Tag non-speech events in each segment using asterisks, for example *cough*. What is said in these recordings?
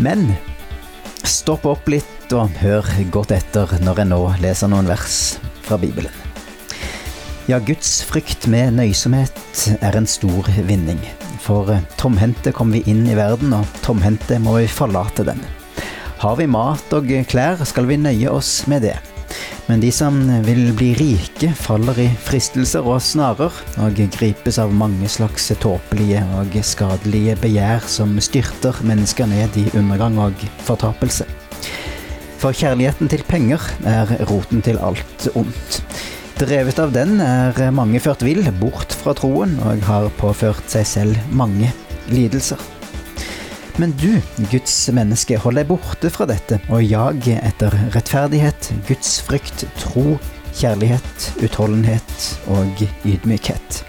Men stopp opp litt og hør godt etter når jeg nå leser noen vers fra Bibelen. Ja, Guds frykt med nøysomhet er en stor vinning. For tomhendte kom vi inn i verden, og tomhendte må vi forlate den. Har vi mat og klær, skal vi nøye oss med det. Men de som vil bli rike, faller i fristelser og snarer, og gripes av mange slags tåpelige og skadelige begjær som styrter mennesker ned i undergang og fortapelse. For kjærligheten til penger er roten til alt ondt. Drevet av den er mange ført vill bort fra troen, og har påført seg selv mange lidelser. Men du, Guds menneske, hold deg borte fra dette, og jag etter rettferdighet, Guds frykt, tro, kjærlighet, utholdenhet og ydmykhet.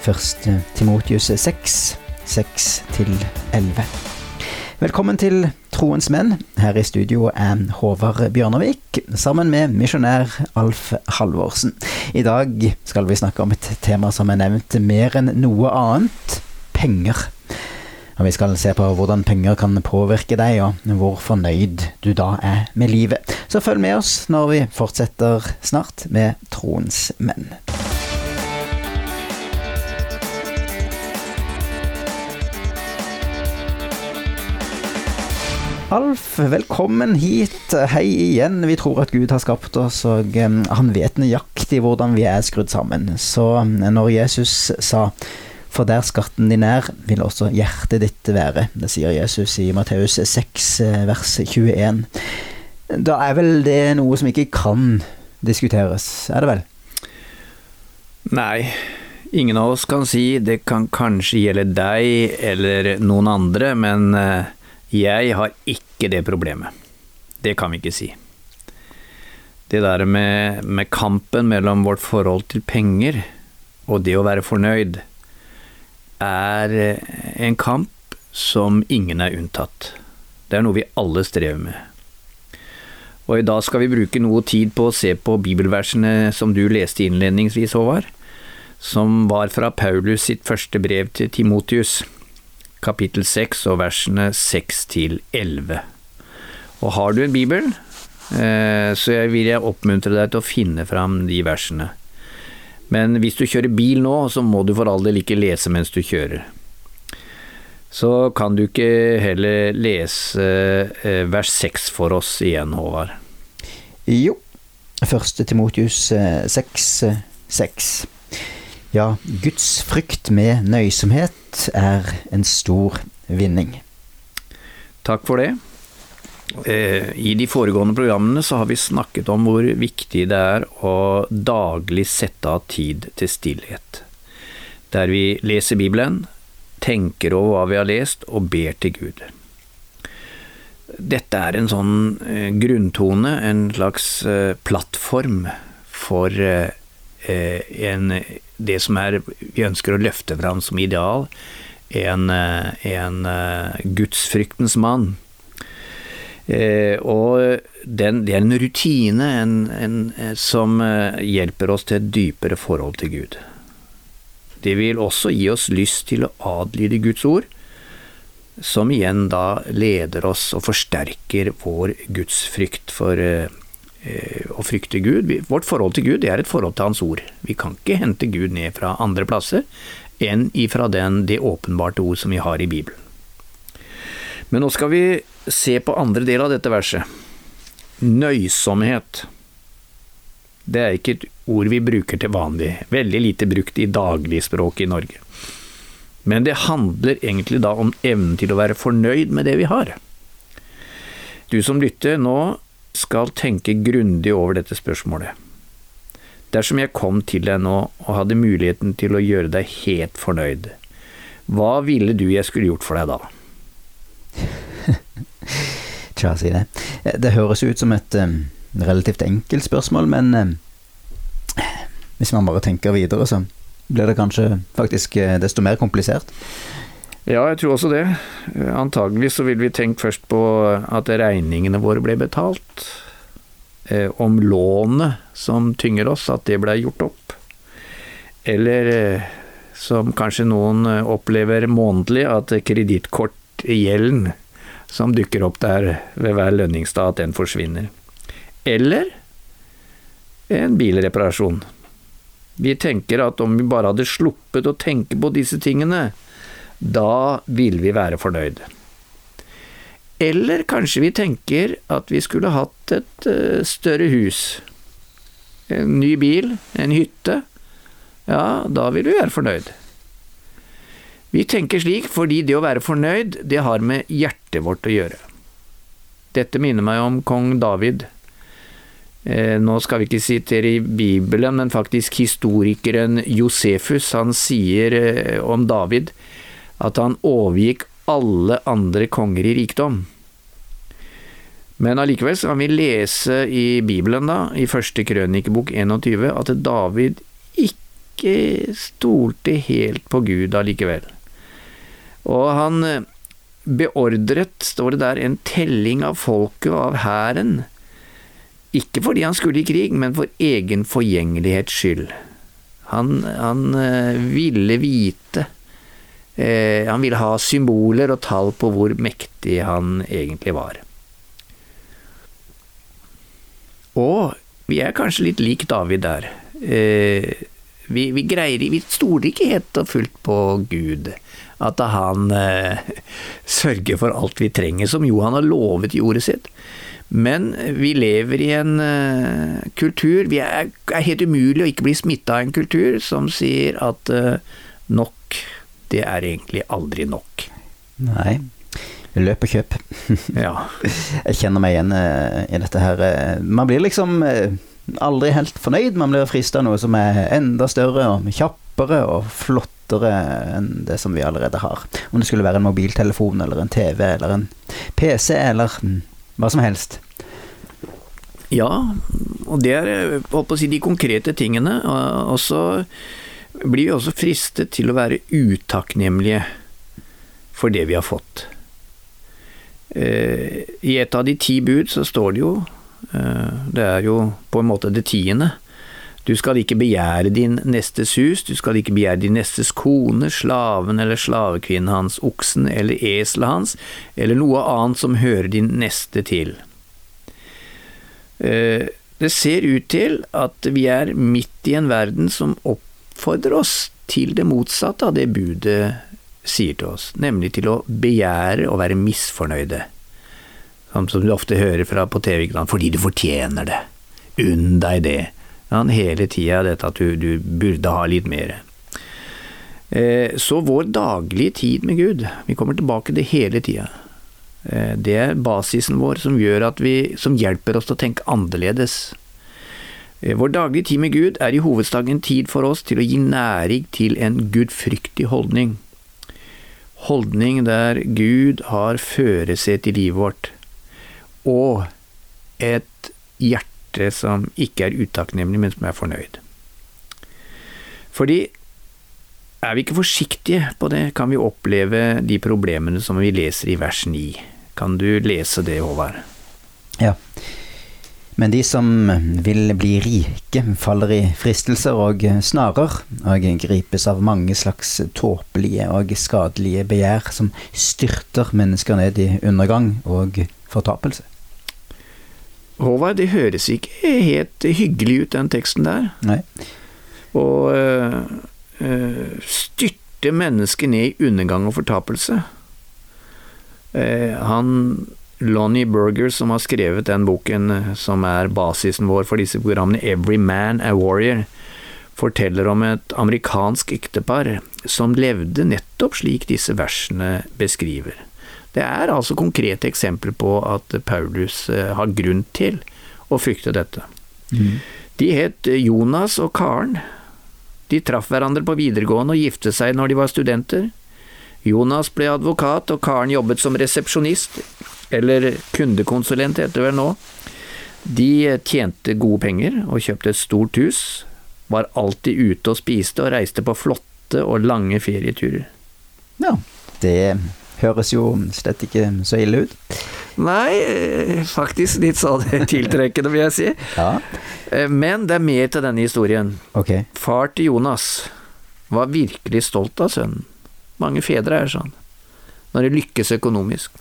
Først Timotius 6, 6-11. Velkommen til Troens menn. Her i studio er Håvard Bjørnevik sammen med misjonær Alf Halvorsen. I dag skal vi snakke om et tema som er nevnt mer enn noe annet penger. Og vi skal se på hvordan penger kan påvirke deg, og hvor fornøyd du da er med livet. Så følg med oss når vi fortsetter snart med Troens menn. Alf, velkommen hit. Hei igjen. Vi tror at Gud har skapt oss, og han vet nøyaktig hvordan vi er skrudd sammen. Så når Jesus sa for der skatten din er, vil også hjertet ditt være. Det sier Jesus i Matteus 6, eh, vers 21. Da er vel det noe som ikke kan diskuteres, er det vel? Nei, ingen av oss kan si det kan kanskje gjelde deg eller noen andre, men eh, jeg har ikke det problemet. Det kan vi ikke si. Det der med, med kampen mellom vårt forhold til penger og det å være fornøyd, er eh, en kamp som ingen er unntatt. Det er noe vi alle strever med. Og i dag skal vi bruke noe tid på å se på bibelversene som du leste innledningsvis, Håvard, som var fra Paulus sitt første brev til Timotius, kapittel 6 og versene 6 til 11. Og har du en bibel, eh, så vil jeg oppmuntre deg til å finne fram de versene. Men hvis du kjører bil nå, så må du for all del ikke lese mens du kjører. Så kan du ikke heller lese eh, vers 6 for oss igjen, Håvard? Jo. Første Timotius 6, seks. 6. Eh, ja, Guds frykt med nøysomhet er en stor vinning. Takk for det. Eh, I de foregående programmene så har vi snakket om hvor viktig det er å daglig sette av tid til stillhet. Der vi leser Bibelen, tenker over hva vi har lest, og ber til Gud. Dette er en sånn eh, grunntone, en slags eh, plattform for en, det som er, vi ønsker å løfte fram som ideal, en, en gudsfryktens mann og den, det er en rutine en, en, eh, som eh, hjelper oss til et dypere forhold til Gud. Det vil også gi oss lyst til å adlyde Guds ord, som igjen da leder oss og forsterker vår gudsfrykt for å frykte Gud. Vårt forhold til Gud det er et forhold til Hans ord. Vi kan ikke hente Gud ned fra andre plasser enn ifra den, det åpenbarte ord som vi har i Bibelen. Men nå skal vi se på andre del av dette verset. Nøysomhet. Det er ikke et ord vi bruker til vanlig, veldig lite brukt i dagligspråket i Norge. Men det handler egentlig da om evnen til å være fornøyd med det vi har. Du som lytter nå skal tenke grundig over dette spørsmålet. Dersom jeg kom til deg nå og hadde muligheten til å gjøre deg helt fornøyd, hva ville du jeg skulle gjort for deg da? *laughs* Tja, si det. Eh, det høres ut som et um, relativt enkelt spørsmål, men um, hvis man bare tenker videre, så blir det kanskje faktisk desto mer komplisert. Ja, jeg tror også det. Antagelig så ville vi tenkt først på at regningene våre ble betalt. Om lånet som tynger oss, at det ble gjort opp. Eller som kanskje noen opplever månedlig, at kredittkortgjelden som dukker opp der ved hver lønningsdag, at den forsvinner. Eller en bilreparasjon. Vi tenker at om vi bare hadde sluppet å tenke på disse tingene, da ville vi være fornøyd. Eller kanskje vi tenker at vi skulle hatt et uh, større hus. En ny bil, en hytte. Ja, da vil vi være fornøyd. Vi tenker slik fordi det å være fornøyd, det har med hjertet vårt å gjøre. Dette minner meg om kong David. Eh, nå skal vi ikke sitere i Bibelen, men faktisk historikeren Josefus, han sier eh, om David at han overgikk alle andre konger i rikdom. Men allikevel kan vi lese i Bibelen, da, i første krønikebok 21, at David ikke stolte helt på Gud allikevel. Og han eh, beordret, står det der, en telling av folket og av hæren. Ikke fordi han skulle i krig, men for egen forgjengelighets skyld. Han, han eh, ville vite eh, Han ville ha symboler og tall på hvor mektig han egentlig var. Og vi er kanskje litt lik David der. Vi, vi, greier Vi stoler ikke helt og fullt på Gud at han eh, sørger for alt vi trenger, som jo han har lovet i ordet sitt. Men vi lever i en eh, kultur Vi er, er, helt umulig å ikke bli smitta av en kultur som sier at eh, nok, det er egentlig aldri nok. Nei. Løp og kjøp. *laughs* ja. Jeg kjenner meg igjen eh, i dette her. Eh, man blir liksom eh, aldri helt fornøyd. Man blir frista av noe som er enda større og kjappere og flott lettere enn det som vi allerede har. Om det skulle være en mobiltelefon eller en TV eller en PC eller hva som helst. Ja, og det er holdt på å si, de konkrete tingene. Og så blir vi også fristet til å være utakknemlige for det vi har fått. Eh, I et av de ti bud så står det jo, eh, det er jo på en måte det tiende, du skal ikke begjære din nestes hus, du skal ikke begjære din nestes kone, slaven eller slavekvinnen hans, oksen eller eselet hans, eller noe annet som hører din neste til. Eh, det ser ut til at vi er midt i en verden som oppfordrer oss til det motsatte av det budet sier til oss, nemlig til å begjære og være misfornøyde. Som, du ofte hører fra på TV, fordi du fortjener det. Unn deg det han hele tida dette at du, du, burde ha litt mer. Eh, så vår daglige tid med Gud, vi kommer tilbake til hele tida. Eh, det er basisen vår som, gjør at vi, som hjelper oss til å tenke annerledes. Eh, vår daglige tid med Gud er i hovedsak en tid for oss til å gi næring til en gudfryktig holdning. Holdning der Gud har føresett i livet vårt, og et hjerte hjerte som ikke er utakknemlig, men som er fornøyd. Fordi er vi ikke forsiktige på det, kan vi oppleve de problemene som vi leser i vers 9. Kan du lese det, Håvard? Ja. Men de som vil bli rike, faller i fristelser og snarer, og gripes av mange slags tåpelige og skadelige begjær som styrter mennesker ned i undergang og fortapelse. Håvard, det høres ikke helt hyggelig ut, den teksten der. Nei. Og øh, øh, styrte mennesket ned i undergang og fortapelse. Eh, han Lonnie Berger, som har skrevet den boken som er basisen vår for disse programmene, Every Man a Warrior, forteller om et amerikansk ektepar som levde nettopp slik disse versene beskriver. Det er altså konkrete eksempler på at Paulus eh, har grunn til å frykte dette. Mm. De het Jonas og Karen. De traff hverandre på videregående og gifte seg når de var studenter. Jonas ble advokat, og Karen jobbet som resepsjonist, eller kundekonsulent heter det vel nå. De tjente gode penger og kjøpte et stort hus, var alltid ute og spiste og reiste på flotte og lange ferieturer. Ja, det høres jo slett ikke så ille ut. Nei, eh, faktisk litt sånn *laughs* tiltrekkende, vil jeg si. Ja. Eh, men det er mer til denne historien. Okay. Far til Jonas var virkelig stolt av sønnen. Mange fedre er sånn, når det lykkes økonomisk.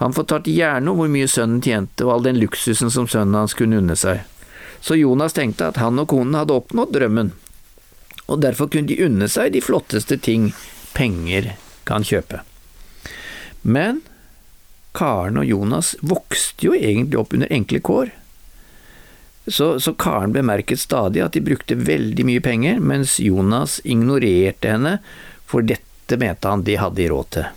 Han fortalte gjerne om hvor mye sønnen tjente og all den luksusen som sønnen hans kunne unne seg. Så Jonas tenkte at han og konen hadde oppnådd drømmen, og derfor kunne de unne seg de flotteste ting penger kan kjøpe. Men Karen og Jonas vokste jo egentlig opp under enkle kår. Så, så, Karen bemerket stadig at de brukte veldig mye penger, mens Jonas ignorerte henne, for dette mente han de hadde i råd til.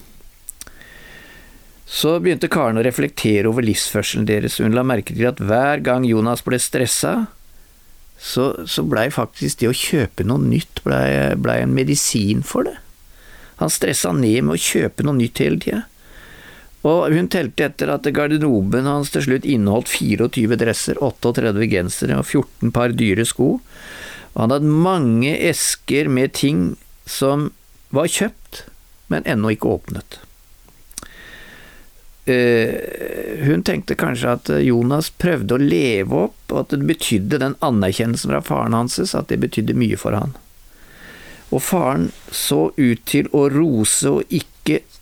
Så begynte Karen å reflektere over livsførselen deres, og hun la merke til at hver gang Jonas ble stressa, så, så blei faktisk det å kjøpe noe nytt blei ble en medisin for det. Han stressa ned med å kjøpe noe nytt hele tida. Og hun telte etter at garderoben hans til slutt inneholdt 24 dresser, 38 gensere og 14 par dyre sko. Og han hadde mange esker med ting som var kjøpt, men ennå ikke åpnet. Uh, hun tenkte kanskje at Jonas prøvde å leve opp, og at det betydde den anerkjennelsen fra faren hans, at det betydde mye for han. Og faren så ut til å rose og ikke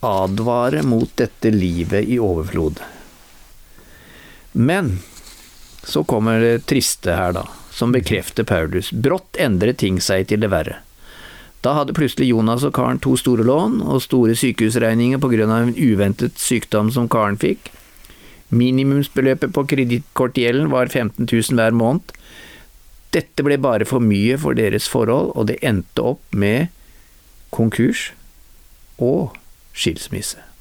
advare mot dette livet i overflod. Men så kommer det triste her, da, som bekrefter Paulus. Brått endret ting seg til det verre. Da hadde plutselig Jonas og Karen to store lån og store sykehusregninger på grunn av en uventet sykdom som Karen fikk. Minimumsbeløpet på kredittkortgjelden var 15 000 hver måned. Dette ble bare for mye for deres forhold, og det endte opp med konkurs og skilsmisse.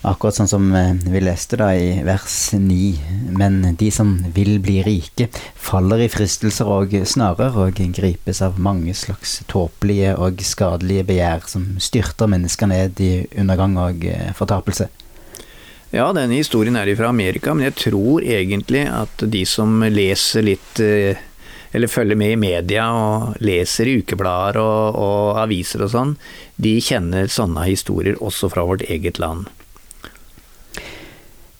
Akkurat sånn som eh, vi leste da i vers 9. Men de som vil bli rike, faller i fristelser og snarer og gripes av mange slags tåpelige og skadelige begjær som styrter mennesker ned i undergang og eh, fortapelse. Ja, denne historien er fra Amerika, men jeg tror egentlig at de som leser litt eh, eller følger med i media og leser i ukeblader og, og aviser og sånn, de kjenner sånne historier også fra vårt eget land.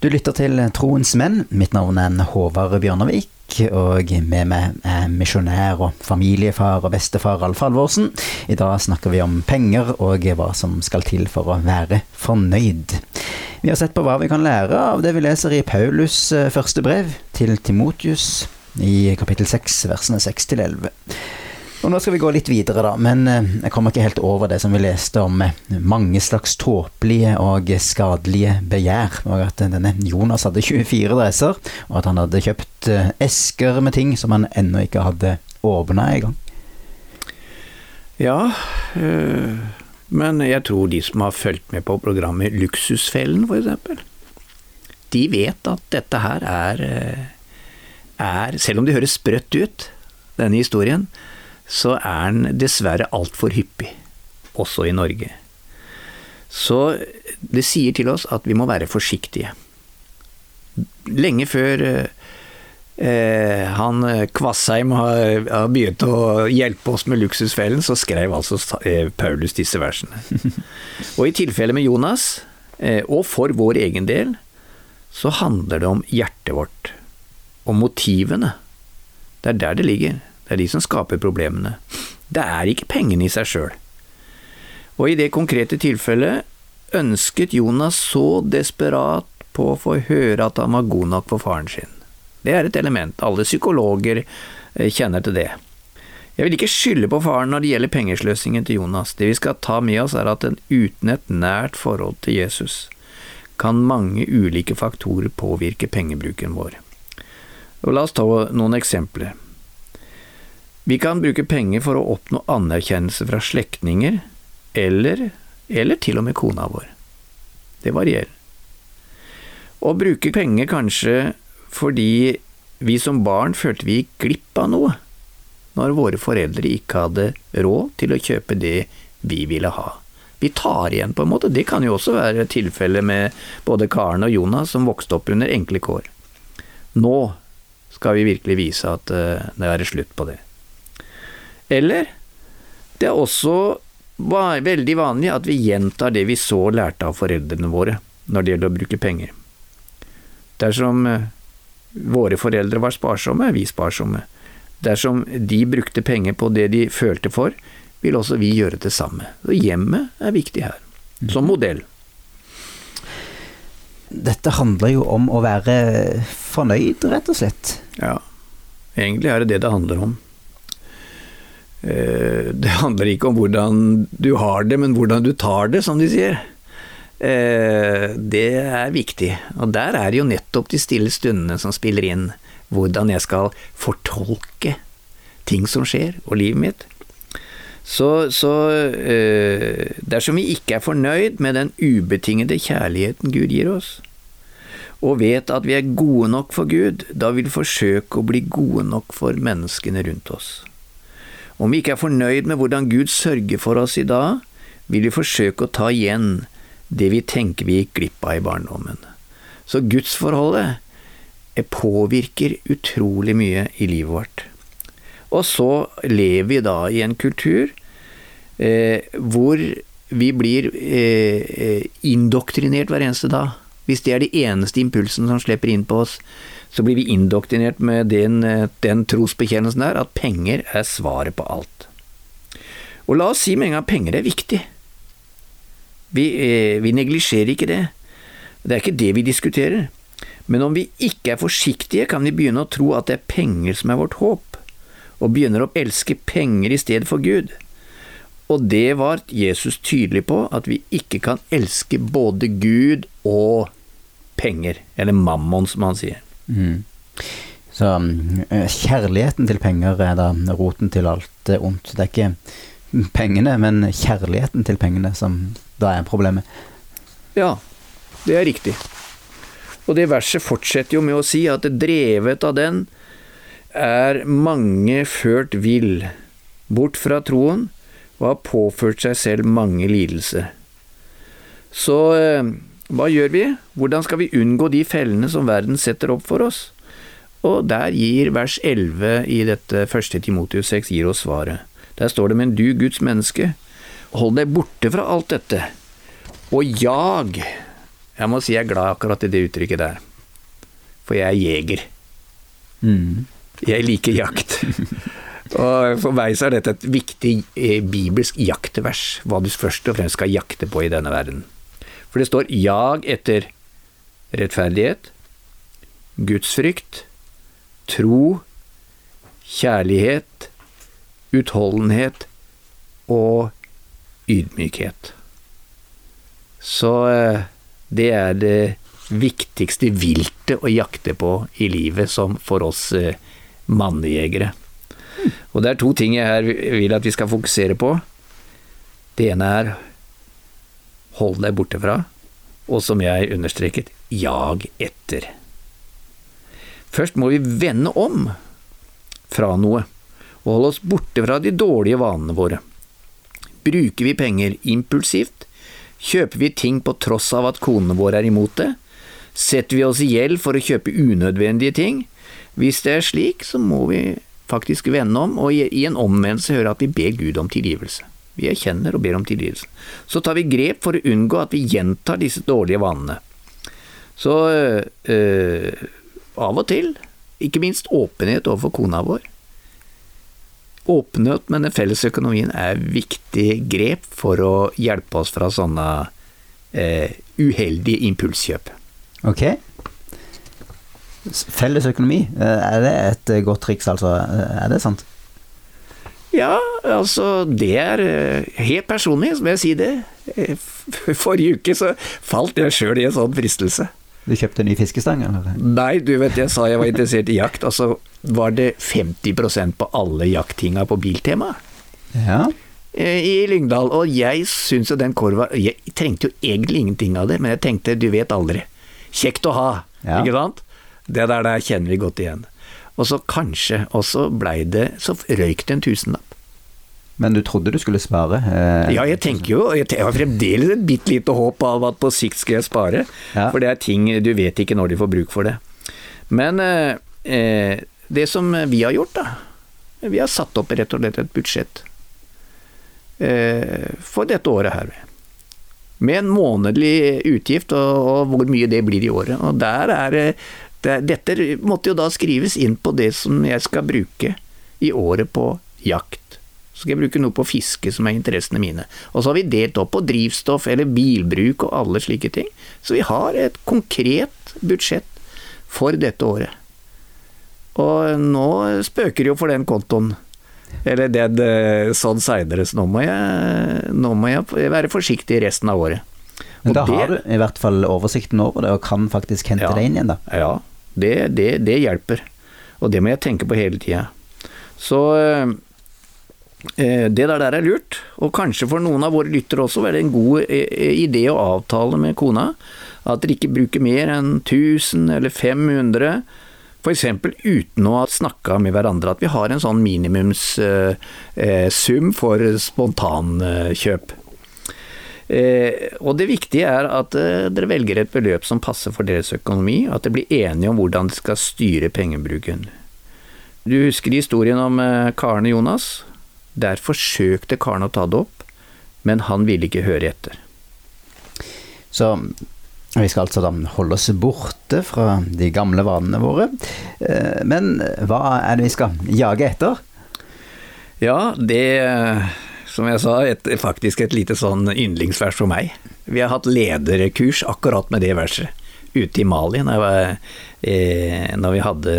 Du lytter til Troens menn. Mitt navn er Håvard Bjørnavik. Og med meg er misjonær og familiefar og bestefar Alf Halvorsen. I dag snakker vi om penger og hva som skal til for å være fornøyd. Vi har sett på hva vi kan lære av det vi leser i Paulus eh, første brev til Timotius i kapittel 6, versene 6 til 11. Og nå skal vi gå litt videre, da. Men eh, jeg kommer ikke helt over det som vi leste om eh, mange slags tåpelige og skadelige begjær. Og at denne Jonas hadde 24 dresser, og at han hadde kjøpt eh, esker med ting som han ennå ikke hadde åpna engang. Ja, øh, men jeg tror de som har fulgt med på programmet Luksusfellen, f.eks., de vet at dette her er, er Selv om det høres sprøtt ut, denne historien, så er den dessverre altfor hyppig, også i Norge. Så det sier til oss at vi må være forsiktige. Lenge før eh, han Kvassheim har, har, begynt å hjelpe oss med Luksusfellen, så skrev altså eh, Paulus disse versene. *laughs* Og i tilfelle med Jonas, eh, og for vår egen del, så handler det om hjertet vårt. Og motivene. Det er der det ligger. Det er de som skaper problemene. Det er ikke pengene i seg sjøl. Og i det konkrete tilfellet ønsket Jonas så desperat på å få høre at han var god nok for faren sin. Det er et element, alle psykologer eh, kjenner til det. Jeg vil ikke skylde på faren når det gjelder pengesløsingen til Jonas. Det vi skal ta med oss, er at en uten et nært forhold til Jesus kan mange ulike faktorer påvirke pengebruken vår. Og la oss ta noen eksempler. Vi kan bruke penger for å oppnå anerkjennelse fra slektninger, eller, eller til og med kona vår. Det varierer. Å bruke penger kanskje fordi vi som barn følte vi gikk glipp av noe, når våre foreldre ikke hadde råd til å kjøpe det vi ville ha. Vi tar igjen, på en måte. Det kan jo også være tilfellet med både Karen og Jonas, som vokste opp under enkle kår. Nå skal vi virkelig vise at eh, det er slutt på det. Eller det er også veldig vanlig at vi gjentar det vi så lærte av foreldrene våre når det gjelder å bruke penger. Dersom eh, våre foreldre var sparsomme, er vi sparsomme. Dersom de brukte penger på det de følte for, vil også vi gjøre det samme. Så hjemmet er viktig her, som modell. Dette handler jo om å være fornøyd, rett og slett. Ja, egentlig er det det det handler om. Eh, det handler ikke om hvordan du har det, men hvordan du tar det, som de sier. Eh, det er viktig. Og der er det jo nettopp de stille stundene som spiller inn. Hvordan jeg skal fortolke ting som skjer, og livet mitt. Så, så øh, dersom vi ikke er fornøyd med den ubetingede kjærligheten Gud gir oss, og vet at vi er gode nok for Gud, da vil vi forsøke å bli gode nok for menneskene rundt oss. Om vi ikke er fornøyd med hvordan Gud sørger for oss i dag, vil vi forsøke å ta igjen det vi tenker vi gikk glipp av i barndommen. Så gudsforholdet påvirker utrolig mye i livet vårt. Og så lever vi da i en kultur eh, hvor vi blir eh, indoktrinert hver eneste dag. Hvis det er de eneste impulsen som slipper inn på oss, så blir vi indoktrinert med den, eh, den trosbekjennelsen der at penger er svaret på alt. Og la oss si med en gang at penger er viktig. Vi, eh, vi neglisjerer ikke det. Det er ikke det vi diskuterer. Men om vi ikke er forsiktige, kan vi begynne å tro at det er penger som er vårt håp og begynner å elske penger i stedet for Gud. Og det var Jesus tydelig på, at vi ikke kan elske både Gud og penger, eller mammon, som han sier. Mm. Så eh, kjærligheten til penger er da roten til alt ondt. Det er ikke pengene, men kjærligheten til pengene som da er problemet. Ja, det er riktig. Og det verset fortsetter jo med å si at drevet av den er mange ført vill, bort fra troen, og har påført seg selv mange lidelser. Så eh, hva gjør vi? Hvordan skal vi unngå de fellene som verden setter opp for oss? Og der gir vers 11 i dette første Timotius 6 gir oss svaret. Der står det, men du Guds menneske, hold deg borte fra alt dette, og jag. Jeg må si jeg er glad akkurat i det uttrykket der, for jeg er jeger. Mm. Jeg liker jakt. Og For meg så er dette et viktig eh, bibelsk jaktvers, hva du først og fremst skal jakte på i denne verden. For det står 'jag etter rettferdighet, gudsfrykt, tro, kjærlighet, utholdenhet og ydmykhet'. Så eh, det er det viktigste viltet å jakte på i livet som for oss eh, mannejegere. Og det er to ting jeg her vil at vi skal fokusere på. Det ene er hold deg borte fra, og som jeg understreket, jag etter. Først må vi vende om fra noe, og holde oss borte fra de dårlige vanene våre. Bruker vi penger impulsivt? Kjøper vi ting på tross av at konene våre er imot det? Setter vi oss i gjeld for å kjøpe unødvendige ting? Hvis det er slik, så må vi faktisk vende om, og i en omvendelse høre at vi ber Gud om tilgivelse. Vi erkjenner og ber om tilgivelse. Så tar vi grep for å unngå at vi gjentar disse dårlige vanene. Så øh, av og til, ikke minst åpenhet overfor kona vår. Åpenhet med den felles økonomien er viktig grep for å hjelpe oss fra sånne øh, uheldige impulskjøp. Ok. Felles økonomi, eh, er det et eh, godt triks, altså? Eh, er det sant? Ja, altså det er helt personlig, må jeg si det. Forrige uke så falt jeg sjøl i en sånn fristelse. Du kjøpte en ny fiskestang, eller? Nei, du vet jeg sa jeg var interessert i jakt, og så var det 50% på alle jakttinga på Biltema. Ja. I Lyngdal. Og jeg syns jo den korva Jeg trengte jo egentlig ingenting av det, men jeg tenkte du vet aldri. Kjekt å ha, ja. ikke sant? Det der, der kjenner vi godt igjen. Og så kanskje, og så blei det Så røyk det en tusenlapp. Men du trodde du skulle spare? Eh, ja, jeg tenker jo Jeg har fremdeles et bitte lite håp av at på sikt skal jeg spare. Ja. For det er ting Du vet ikke når de får bruk for det. Men eh, eh det som vi har gjort, da Vi har satt opp rett og slett et budsjett eh, for dette året her. Med en månedlig utgift, og, og, hvor mye det blir i året. Og der er det dette måtte jo da skrives inn på det som jeg skal bruke i året på jakt. Så skal jeg bruke noe på fiske, som er interessene mine. Og så har vi delt opp på drivstoff eller bilbruk og alle slike ting. Så vi har et konkret budsjett for dette året. Og nå spøker det jo for den kontoen. Eller det, eh, sånn seinere, så nå må, jeg, nå må jeg være forsiktig resten av året. Men da har du i hvert fall oversikten over det, og kan faktisk hente ja, det inn igjen, da. Ja, det, det, det hjelper. Og det må jeg tenke på hele tida. Så eh, eh, det der, er lurt, og kanskje for noen av våre lyttere også er det en god idé å avtale med kona at dere ikke bruker mer enn 1000 eller 500 F.eks. uten å ha snakka med hverandre, at vi har en sånn minimumssum eh, for spontankjøp. Eh, og det viktige er at eh, dere velger et beløp som passer for deres økonomi, at dere blir enige om hvordan dere skal styre pengebruken. Du husker historien om Karen og Jonas? Der forsøkte Karen å ta det opp, men han ville ikke høre etter. Så vi skal altså da holde oss borte fra de gamle vanene våre. Eh, men hva er det vi skal jage etter? Ja, det som jeg sa, et, faktisk et lite sånn yndlingsvers for meg. Vi har hatt lederkurs akkurat med det verset ute i Mali, når, var, eh, når vi hadde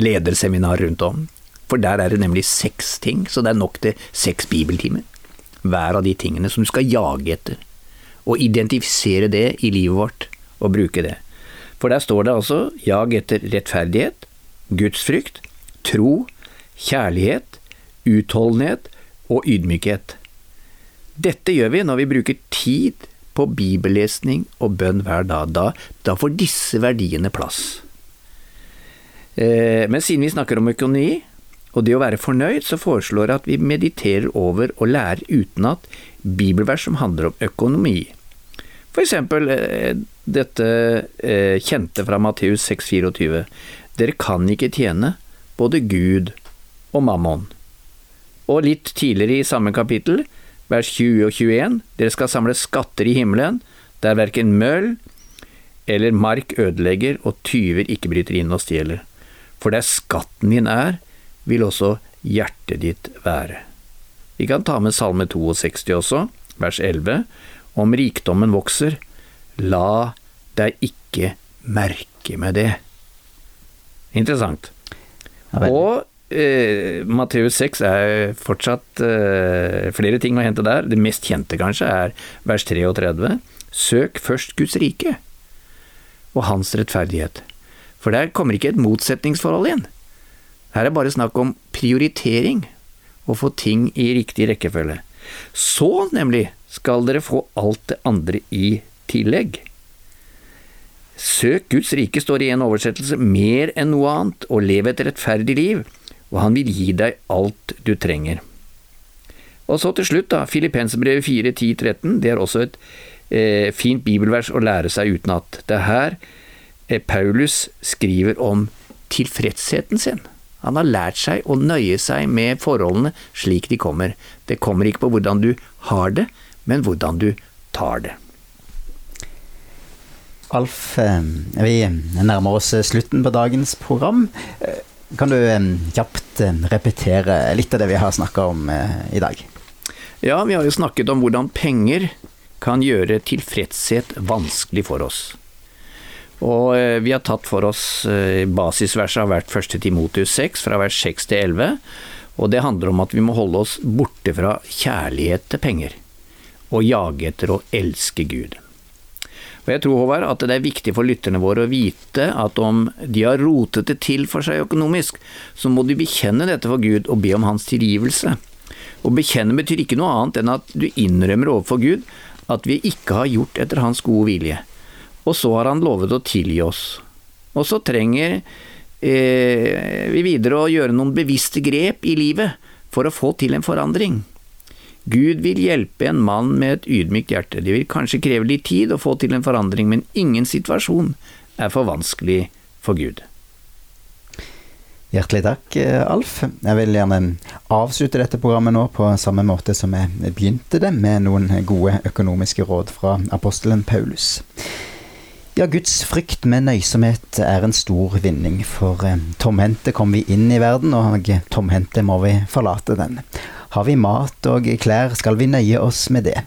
lederseminar rundt om. For der er det nemlig seks ting, så det er nok til seks bibeltimer. Hver av de tingene som du skal jage etter. Og identifisere det i livet vårt og bruke det. For der står det altså jag etter rettferdighet, gudsfrykt, tro, kjærlighet, utholdenhet og ydmykhet. Dette gjør vi når vi bruker tid på bibellesning og bønn hver dag. Da, da får disse verdiene plass. Eh, men siden vi snakker om økonomi, og det å være fornøyd, så foreslår jeg at vi mediterer over og lærer utenat bibelvers som handler om økonomi. Eksempel eh, dette eh, kjente fra Matteus 6,24. Dere kan ikke tjene både Gud og mammon. Og litt tidligere i samme kapittel, vers 20 og 21, dere skal samle skatter i himmelen, der verken møll eller mark ødelegger og tyver ikke bryter inn og stjeler. For der skatten din er, vil også hjertet ditt være. Vi kan ta med Salme 62 også, vers 11. Om rikdommen vokser, la deg ikke merke med det. Interessant. Og eh, Matteus 6 er fortsatt eh, flere ting å hente der. Det mest kjente kanskje er vers 33. Søk først Guds rike og hans rettferdighet. For der kommer ikke et motsetningsforhold inn. Her er bare snakk om prioritering, og få ting i riktig rekkefølge. Så, nemlig, skal dere få alt det andre i tillegg. Søk Guds rike, står i en oversettelse, mer enn noe annet, og lev et rettferdig liv, og han vil gi deg alt du trenger. Og så til slutt, da, Filippensbrevet 4, 10, 13, det er også et eh, fint bibelvers å lære seg utenat. Det er her eh, Paulus skriver om tilfredsheten sin. Han har lært seg å nøye seg med forholdene slik de kommer. Det kommer ikke på hvordan du har det, men hvordan du tar det. Alf, eh, vi nærmer oss slutten på dagens program. Eh, kan du eh, kjapt repetere litt av det vi har snakka om i dag? Ja, vi har jo snakket om hvordan penger kan gjøre tilfredshet vanskelig for oss. Og vi har tatt for oss basisverset av hvert første Timotius 6, fra vers 6 til 11. Og det handler om at vi må holde oss borte fra kjærlighet til penger, og jage etter å elske Gud. Og jeg tror, Håvard, at det er viktig for lytterne våre å vite at om de har rotet det til for seg økonomisk, så må de bekjenne dette for Gud og be om hans tilgivelse. Å bekjenne betyr ikke noe annet enn at du innrømmer overfor Gud at vi ikke har gjort etter hans gode vilje. Og så har han lovet å tilgi oss. Og så trenger eh, vi videre å gjøre noen bevisste grep i livet for å få til en forandring. Gud vil hjelpe en mann med et ydmykt hjerte. Det vil kanskje kreve litt tid å få til en forandring, men ingen situasjon er for vanskelig for Gud. Hjertelig takk, Alf. Jeg vil gjerne avslutte dette programmet nå på samme måte som jeg begynte det, med noen gode økonomiske råd fra apostelen Paulus. Ja, Guds frykt med nøysomhet er en stor vinning, for tomhendte kom vi inn i verden, og tomhendte må vi forlate den. Har vi mat og klær, skal vi nøye oss med det.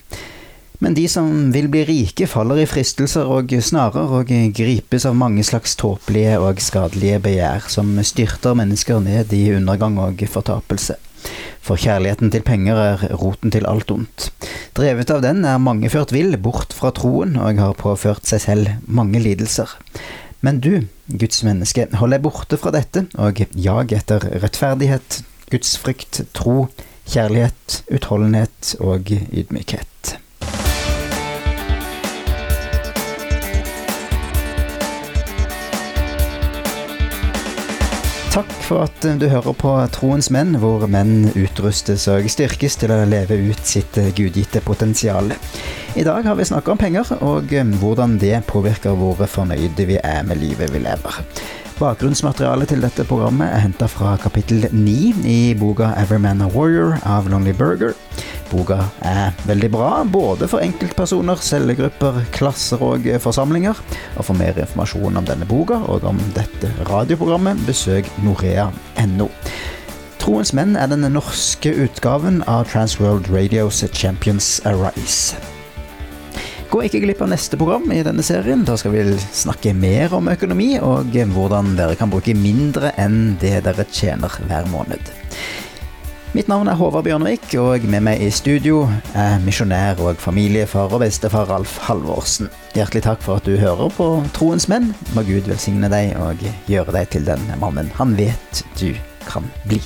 Men de som vil bli rike, faller i fristelser og snarer og gripes av mange slags tåpelige og skadelige begjær som styrter mennesker ned i undergang og fortapelse. For kjærligheten til penger er roten til alt ondt. Drevet av den er mange ført vill bort fra troen og har påført seg selv mange lidelser. Men du, Guds menneske, hold deg borte fra dette og jag etter rettferdighet, gudsfrykt, tro, kjærlighet, utholdenhet og ydmykhet. Takk for at du hører på Troens menn, hvor menn utrustes og styrkes til å leve ut sitt gudgitte potensial. I dag har vi snakka om penger, og hvordan det påvirker hvor fornøyde vi er med livet vi lever. Bakgrunnsmaterialet til dette programmet er henta fra kapittel 9 i boka 'Everyman a Warrior' av Lonely Burger. Boka er veldig bra, både for enkeltpersoner, cellegrupper, klasser og forsamlinger. Og For mer informasjon om denne boka og om dette radioprogrammet, besøk norea.no. Troens menn er den norske utgaven av Transworld Radios Champions Arise. Gå ikke glipp av neste program i denne serien. Da skal vi snakke mer om økonomi, og hvordan dere kan bruke mindre enn det dere tjener hver måned. Mitt navn er Håvard Bjørnvik, og med meg i studio er misjonær og familiefar og bestefar Ralf Halvorsen. Hjertelig takk for at du hører på Troens menn. Må Gud velsigne deg og gjøre deg til den mannen han vet du kan bli.